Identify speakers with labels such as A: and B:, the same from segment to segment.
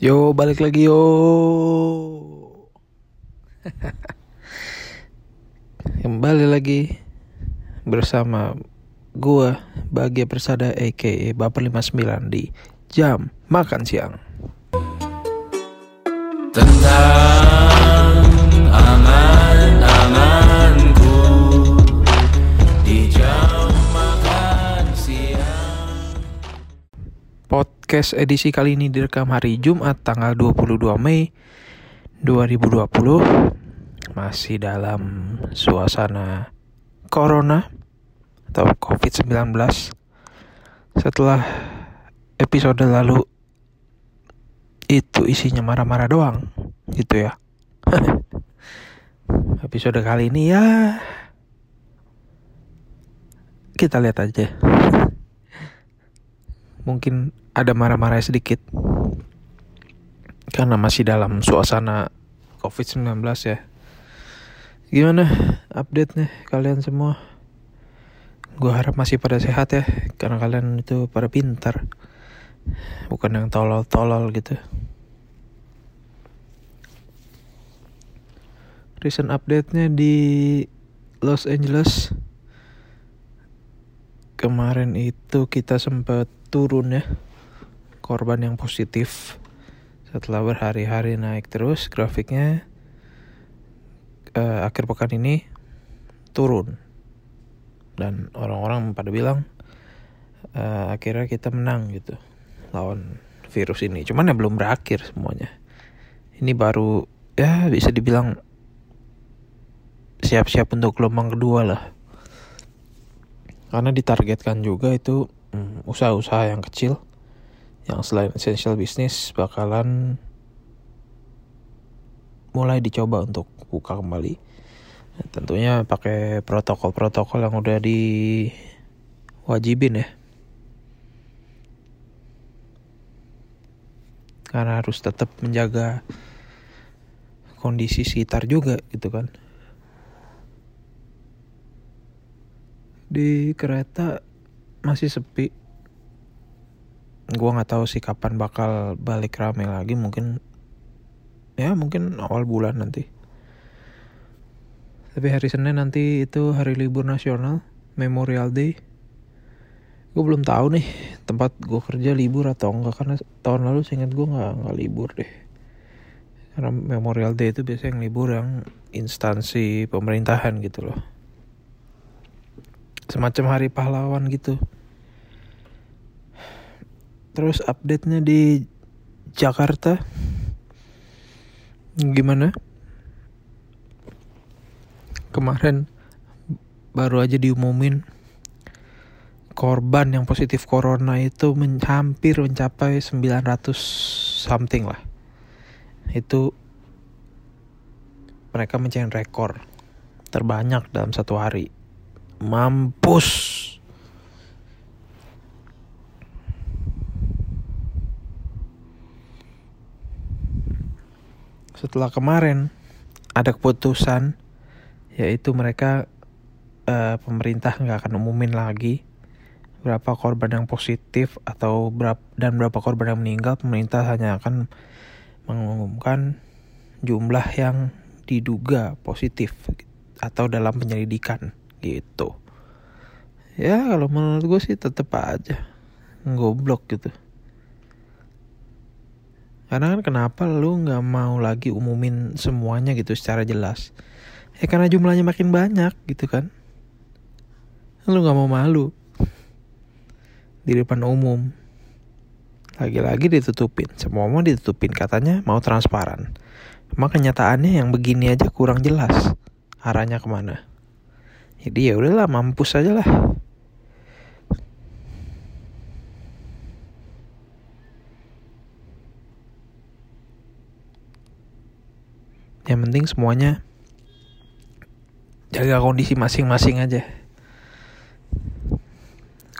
A: Yo, balik lagi yo. Kembali lagi bersama gua Bahagia Persada aka Baper 59 di jam makan siang. Podcast edisi kali ini direkam hari Jumat tanggal 22 Mei 2020 Masih dalam suasana Corona atau COVID-19 Setelah episode lalu itu isinya marah-marah doang gitu ya. Episode kali ini ya kita lihat aja. Mungkin ada marah-marah sedikit karena masih dalam suasana COVID-19 ya. Gimana update-nya kalian semua? Gue harap masih pada sehat ya, karena kalian itu pada pintar. Bukan yang tolol-tolol gitu. Recent update-nya di Los Angeles kemarin itu kita sempat turun ya korban yang positif setelah berhari-hari naik terus grafiknya eh, akhir pekan ini turun. Dan orang-orang pada bilang eh, akhirnya kita menang gitu lawan virus ini. Cuman ya belum berakhir semuanya. Ini baru ya bisa dibilang siap-siap untuk gelombang kedua lah. Karena ditargetkan juga itu hmm, usaha-usaha yang kecil yang selain essential business bakalan mulai dicoba untuk buka kembali. Tentunya pakai protokol-protokol yang udah diwajibin ya. Karena harus tetap menjaga kondisi sekitar juga gitu kan. Di kereta masih sepi gua nggak tahu sih kapan bakal balik rame lagi mungkin ya mungkin awal bulan nanti. Tapi hari Senin nanti itu hari libur nasional Memorial Day. Gue belum tahu nih tempat gue kerja libur atau enggak karena tahun lalu seingat gue nggak nggak libur deh. Karena Memorial Day itu biasanya yang libur yang instansi pemerintahan gitu loh. Semacam hari pahlawan gitu Terus update-nya di Jakarta gimana? Kemarin baru aja diumumin korban yang positif corona itu men hampir mencapai 900 something lah. Itu mereka mencapai rekor terbanyak dalam satu hari. Mampus. Setelah kemarin ada keputusan yaitu mereka uh, pemerintah nggak akan umumin lagi berapa korban yang positif atau berapa dan berapa korban yang meninggal. Pemerintah hanya akan mengumumkan jumlah yang diduga positif atau dalam penyelidikan gitu. Ya kalau menurut gue sih tetep aja. Goblok gitu karena kan kenapa lu nggak mau lagi umumin semuanya gitu secara jelas? Ya karena jumlahnya makin banyak gitu kan. Lu nggak mau malu di depan umum. Lagi-lagi ditutupin. Semua mau ditutupin katanya mau transparan. Cuma kenyataannya yang begini aja kurang jelas arahnya ke mana. Jadi ya udahlah mampus aja lah. Yang penting semuanya jaga kondisi masing-masing aja.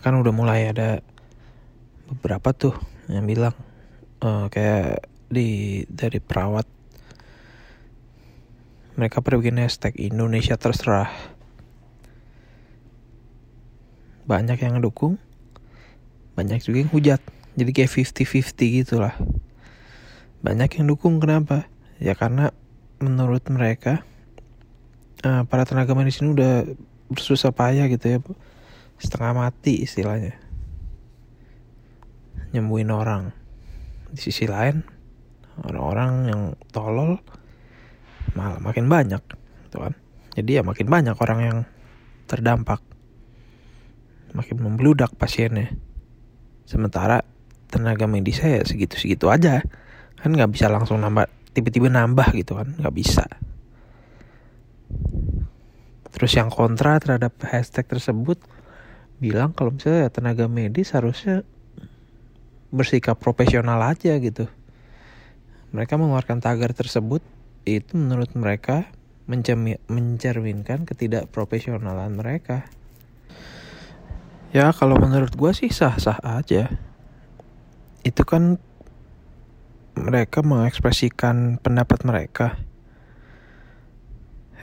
A: Kan udah mulai ada beberapa tuh yang bilang uh, kayak di dari perawat mereka pada bikin hashtag Indonesia terserah. Banyak yang dukung banyak juga yang hujat. Jadi kayak 50-50 gitu lah. Banyak yang dukung kenapa? Ya karena menurut mereka eh, para tenaga medis ini udah bersusah payah gitu ya setengah mati istilahnya. Nyembuhin orang. Di sisi lain orang-orang yang tolol malah makin banyak gitu kan. Jadi ya makin banyak orang yang terdampak. Makin membludak pasiennya. Sementara tenaga medisnya ya segitu-segitu aja. Kan nggak bisa langsung nambah tiba-tiba nambah gitu kan nggak bisa. Terus yang kontra terhadap hashtag tersebut bilang kalau misalnya tenaga medis harusnya bersikap profesional aja gitu. Mereka mengeluarkan tagar tersebut itu menurut mereka mencerminkan ketidakprofesionalan mereka. Ya kalau menurut gue sih sah-sah aja. Itu kan mereka mengekspresikan pendapat mereka.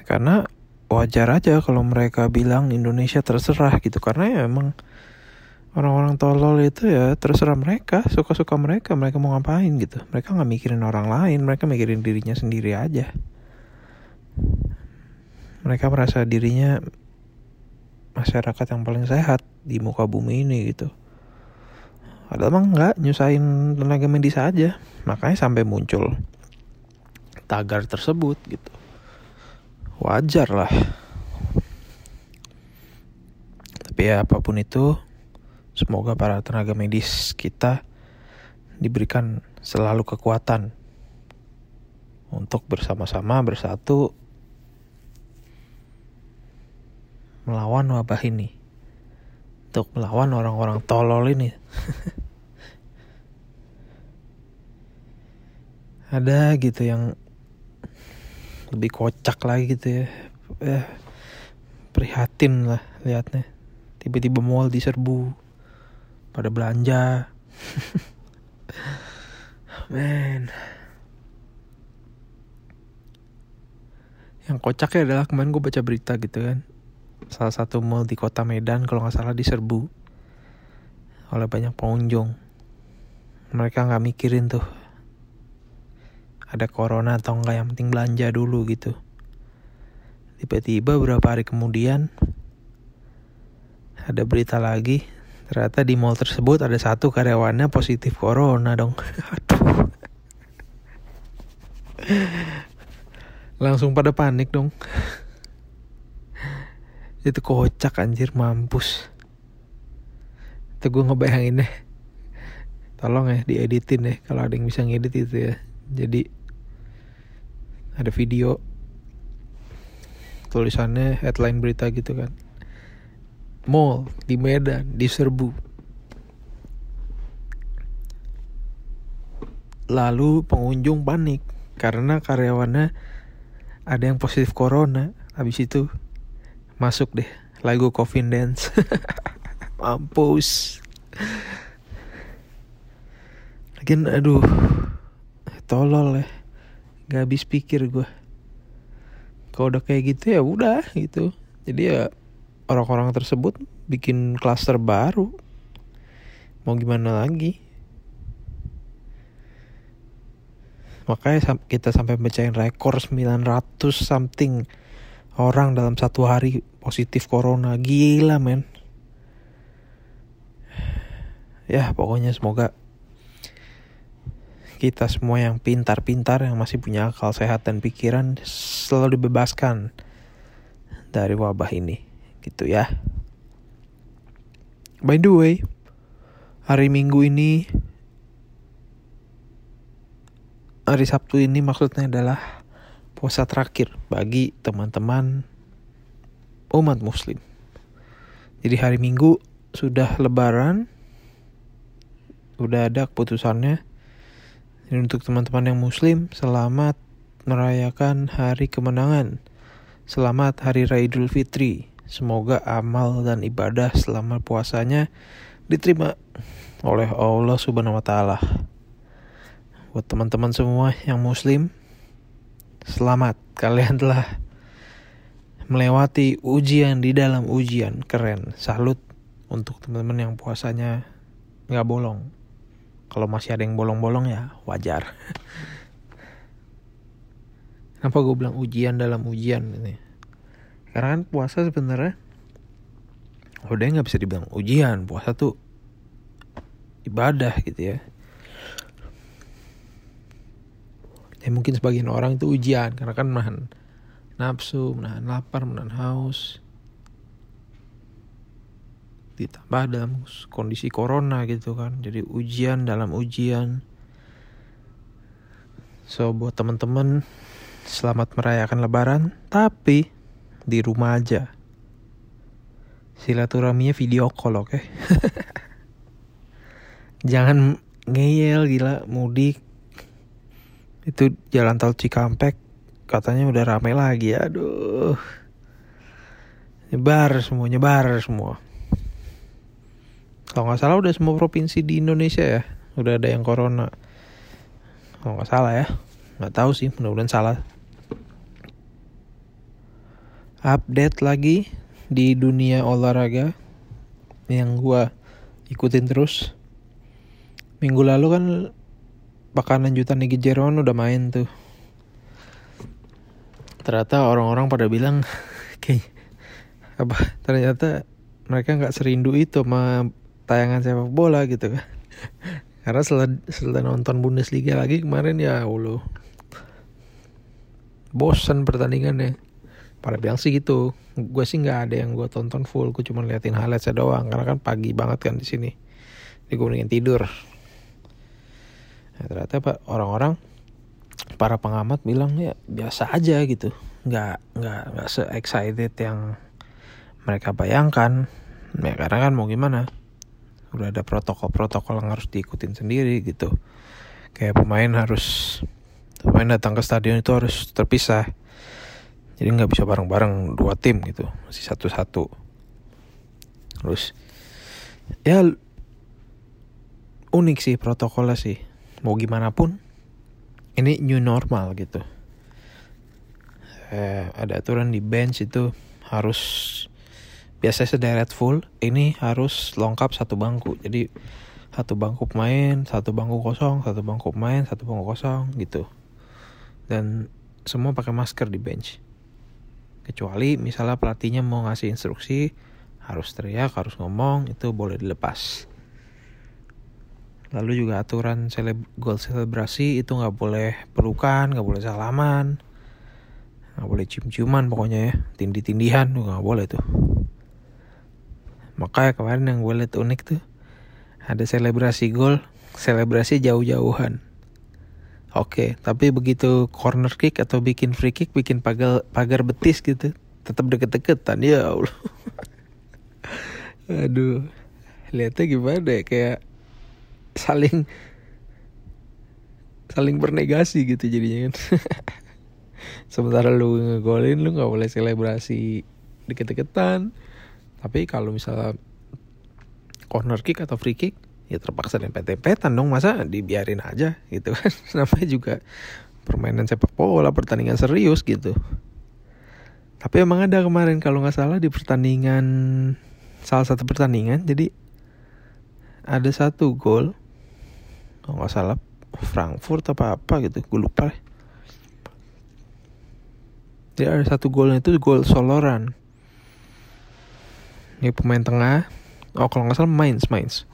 A: Karena wajar aja kalau mereka bilang Indonesia terserah gitu. Karena ya emang orang-orang tolol itu ya terserah mereka suka-suka mereka mereka mau ngapain gitu. Mereka nggak mikirin orang lain mereka mikirin dirinya sendiri aja. Mereka merasa dirinya masyarakat yang paling sehat di muka bumi ini gitu Padahal emang nggak nyusahin tenaga medis aja. Makanya sampai muncul tagar tersebut gitu. Wajar lah. Tapi ya apa pun itu semoga para tenaga medis kita diberikan selalu kekuatan untuk bersama-sama bersatu melawan wabah ini untuk melawan orang-orang tolol ini. Ada gitu yang lebih kocak lagi gitu ya. Eh, prihatin lah liatnya. Tiba-tiba mall diserbu pada belanja. Men yang kocaknya adalah kemarin gue baca berita gitu kan salah satu mall di kota Medan kalau nggak salah diserbu oleh banyak pengunjung. Mereka nggak mikirin tuh ada corona atau enggak yang penting belanja dulu gitu. Tiba-tiba beberapa hari kemudian ada berita lagi ternyata di mall tersebut ada satu karyawannya positif corona dong. Langsung pada panik dong itu kocak anjir mampus. Itu gue ngebayangin deh tolong ya dieditin deh kalau ada yang bisa ngedit itu ya. Jadi ada video tulisannya headline berita gitu kan. Mall di Medan diserbu. Lalu pengunjung panik karena karyawannya ada yang positif corona. Habis itu masuk deh lagu Coffin Dance. Mampus. Lagian aduh tolol ya. Gak habis pikir gue kalau udah kayak gitu ya udah gitu. Jadi ya orang-orang tersebut bikin klaster baru. Mau gimana lagi? Makanya kita sampai mecahin rekor 900 something orang dalam satu hari positif corona. Gila men. Ya pokoknya semoga kita semua yang pintar-pintar yang masih punya akal sehat dan pikiran selalu dibebaskan dari wabah ini. Gitu ya. By the way hari minggu ini hari Sabtu ini maksudnya adalah puasa terakhir bagi teman-teman umat muslim jadi hari minggu sudah lebaran udah ada keputusannya dan untuk teman-teman yang muslim, selamat merayakan hari kemenangan. Selamat Hari Raya Idul Fitri. Semoga amal dan ibadah selama puasanya diterima oleh Allah Subhanahu wa taala. Buat teman-teman semua yang muslim, selamat kalian telah melewati ujian di dalam ujian. Keren. Salut untuk teman-teman yang puasanya nggak bolong. Kalau masih ada yang bolong-bolong ya wajar. Kenapa gue bilang ujian dalam ujian ini? Karena kan puasa sebenarnya udah nggak bisa dibilang ujian. Puasa tuh ibadah gitu ya. Ya mungkin sebagian orang itu ujian karena kan menahan nafsu, menahan lapar, menahan haus. Ditambah dalam kondisi corona gitu kan. Jadi ujian dalam ujian. So buat teman-teman selamat merayakan lebaran tapi di rumah aja. Silaturahminya video call oke. Jangan ngeyel gila mudik. Itu jalan tol Cikampek katanya udah rame lagi aduh. Nyebar semua, nyebar semua. Kalau nggak salah udah semua provinsi di Indonesia ya, udah ada yang corona. Kalau nggak salah ya, nggak tahu sih, mudah-mudahan salah update lagi di dunia olahraga yang gua ikutin terus. Minggu lalu kan pakan lanjutan Niki Jeron udah main tuh. Ternyata orang-orang pada bilang kayak apa ternyata mereka nggak serindu itu sama tayangan sepak bola gitu kan. Karena setelah, setelah nonton Bundesliga lagi kemarin ya Allah bosan pertandingannya. Pada bilang sih gitu. Gue sih nggak ada yang gue tonton full gue cuma liatin highlights doang. Karena kan pagi banget kan di sini. Jadi gue tidur. Nah, ternyata pak orang-orang para pengamat bilang ya biasa aja gitu. Nggak nggak nggak se excited yang mereka bayangkan. Ya karena kan mau gimana? Udah ada protokol-protokol yang harus diikutin sendiri gitu. Kayak pemain harus pemain datang ke stadion itu harus terpisah. Jadi nggak bisa bareng-bareng dua tim gitu. Masih satu-satu. Terus ya unik sih protokolnya sih. Mau gimana pun ini new normal gitu. Eh, ada aturan di bench itu harus biasanya sederet full ini harus lengkap satu bangku. Jadi satu bangku pemain satu bangku kosong satu bangku pemain satu bangku kosong gitu. Dan semua pakai masker di bench. Kecuali misalnya pelatihnya mau ngasih instruksi harus teriak harus ngomong itu boleh dilepas lalu juga aturan seleb gol selebrasi itu nggak boleh pelukan nggak boleh salaman nggak boleh cium-ciuman pokoknya ya. Tindih-tindihan tuh nggak boleh tuh. Makanya kemarin yang gue liat unik tuh ada selebrasi gol selebrasi jauh-jauhan. Oke, tapi begitu corner kick atau bikin free kick, bikin pagar pagar betis gitu, tetap deket-deketan ya Allah. Aduh, lihatnya gimana ya kayak saling saling bernegasi gitu jadinya kan. Sementara lu ngegolin lu nggak boleh selebrasi deket-deketan. Tapi kalau misalnya corner kick atau free kick ya terpaksa dempet-dempetan dong masa dibiarin aja gitu kan namanya juga permainan sepak bola pertandingan serius gitu tapi emang ada kemarin kalau nggak salah di pertandingan salah satu pertandingan jadi ada satu gol kalau nggak salah Frankfurt apa apa gitu gue lupa deh jadi ada satu golnya itu gol Soloran ini pemain tengah oh kalau nggak salah Mainz Mainz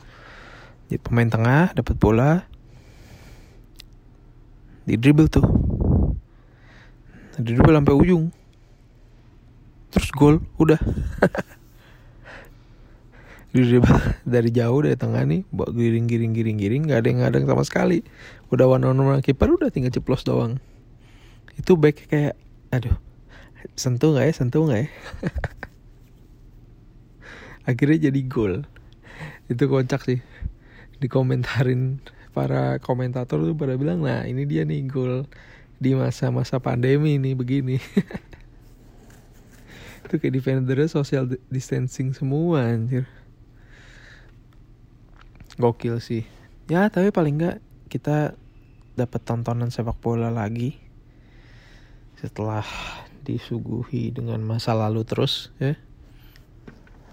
A: jadi pemain tengah dapat bola di dribble tuh. Di dribble sampai ujung. Terus gol, udah. dari jauh dari tengah nih, bawa giring giring giring giring, nggak ada yang ngadang sama sekali. Udah one on one kiper udah tinggal ceplos doang. Itu back kayak, aduh, sentuh nggak ya, sentuh nggak ya? Akhirnya jadi gol. Itu kocak sih dikomentarin para komentator tuh pada bilang nah ini dia nih gol di masa-masa pandemi nih begini itu kayak defendernya social distancing semua anjir gokil sih ya tapi paling nggak kita dapat tontonan sepak bola lagi setelah disuguhi dengan masa lalu terus ya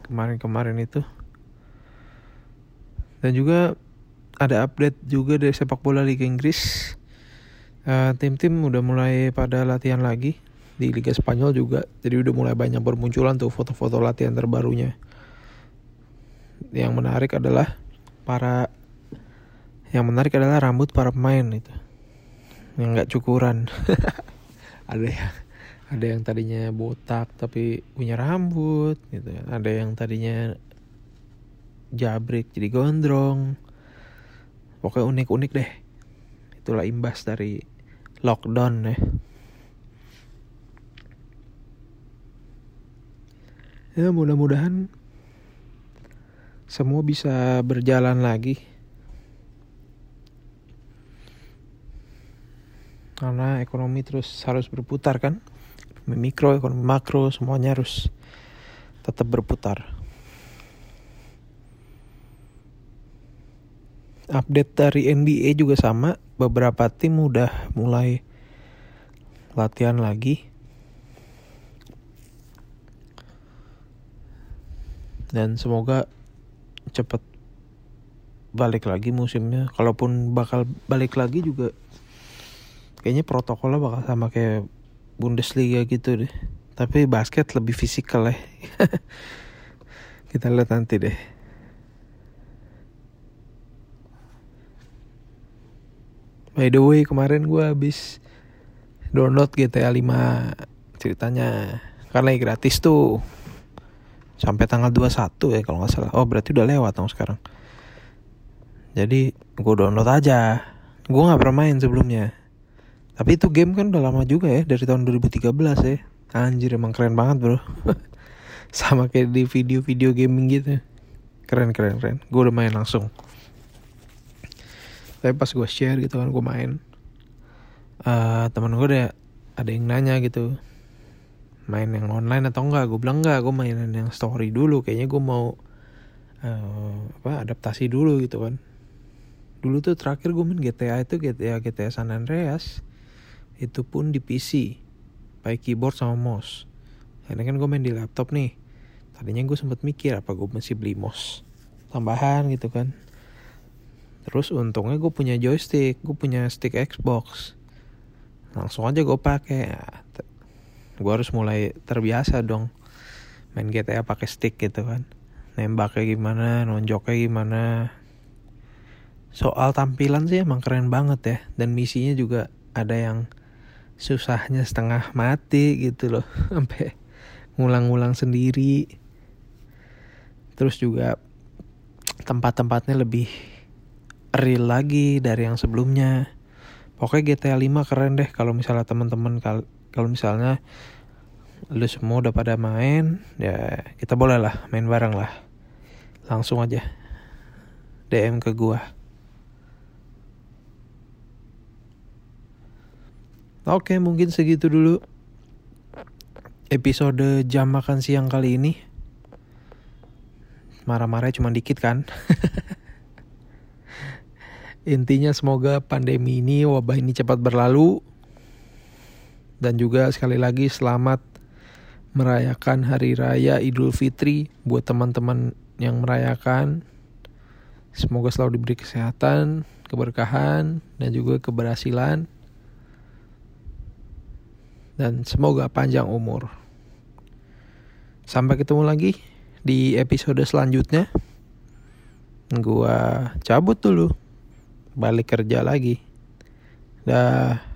A: kemarin-kemarin itu dan juga ada update juga dari sepak bola Liga Inggris Eh, tim-tim udah mulai pada latihan lagi di Liga Spanyol juga. Jadi udah mulai banyak bermunculan tuh foto-foto latihan terbarunya. Yang menarik adalah para yang menarik adalah rambut para pemain itu. Yang nggak cukuran. ada yang ada yang tadinya botak tapi punya rambut gitu. Ada yang tadinya jabrik jadi gondrong. Pokoknya unik-unik deh. Itulah imbas dari lockdown ya. Ya mudah-mudahan semua bisa berjalan lagi. Karena ekonomi terus harus berputar kan. Ekonomi mikro, ekonomi makro, semuanya harus tetap berputar. Update dari NBA juga sama, beberapa tim udah mulai latihan lagi. Dan semoga cepet balik lagi musimnya. Kalaupun bakal balik lagi juga kayaknya protokolnya bakal sama kayak Bundesliga gitu deh. Tapi basket lebih fisikal ya. Kita lihat nanti deh. By the way kemarin gue habis download GTA 5 ceritanya karena gratis tuh sampai tanggal 21 ya kalau nggak salah. Oh berarti udah lewat dong sekarang. Jadi gue download aja. Gue nggak pernah main sebelumnya. Tapi itu game kan udah lama juga ya dari tahun 2013 ya. Anjir emang keren banget bro. Sama kayak di video-video gaming gitu. Keren keren keren. Gue udah main langsung tapi pas gue share gitu kan gue main uh, teman gue ada ada yang nanya gitu main yang online atau enggak? Gue bilang enggak gue mainin yang story dulu. Kayaknya gue mau uh, apa adaptasi dulu gitu kan. Dulu tuh terakhir gue main GTA itu GTA GTA San Andreas itu pun di PC pakai keyboard sama mouse. Karena kan gue main di laptop nih. Tadinya gue sempat mikir apa gue masih beli mouse tambahan? Gitu kan. Terus untungnya gue punya joystick, gue punya stick Xbox. Langsung aja gue pakai. Gue harus mulai terbiasa dong main GTA pakai stick gitu kan. Nembaknya gimana, nonjoknya gimana. Soal tampilan sih emang keren banget ya. Dan misinya juga ada yang susahnya setengah mati gitu loh. Sampai ngulang-ngulang sendiri. Terus juga tempat-tempatnya lebih real lagi dari yang sebelumnya. Pokoknya GTA 5 keren deh kalau misalnya teman-teman kalau misalnya lu semua udah pada main, ya kita boleh lah main bareng lah. Langsung aja DM ke gua. Oke, mungkin segitu dulu episode jam makan siang kali ini. Marah-marah cuma dikit kan. Intinya semoga pandemi ini, wabah ini cepat berlalu. Dan juga sekali lagi selamat merayakan Hari Raya Idul Fitri buat teman-teman yang merayakan. Semoga selalu diberi kesehatan, keberkahan, dan juga keberhasilan. Dan semoga panjang umur. Sampai ketemu lagi di episode selanjutnya. Gua cabut dulu balik kerja lagi. Dah.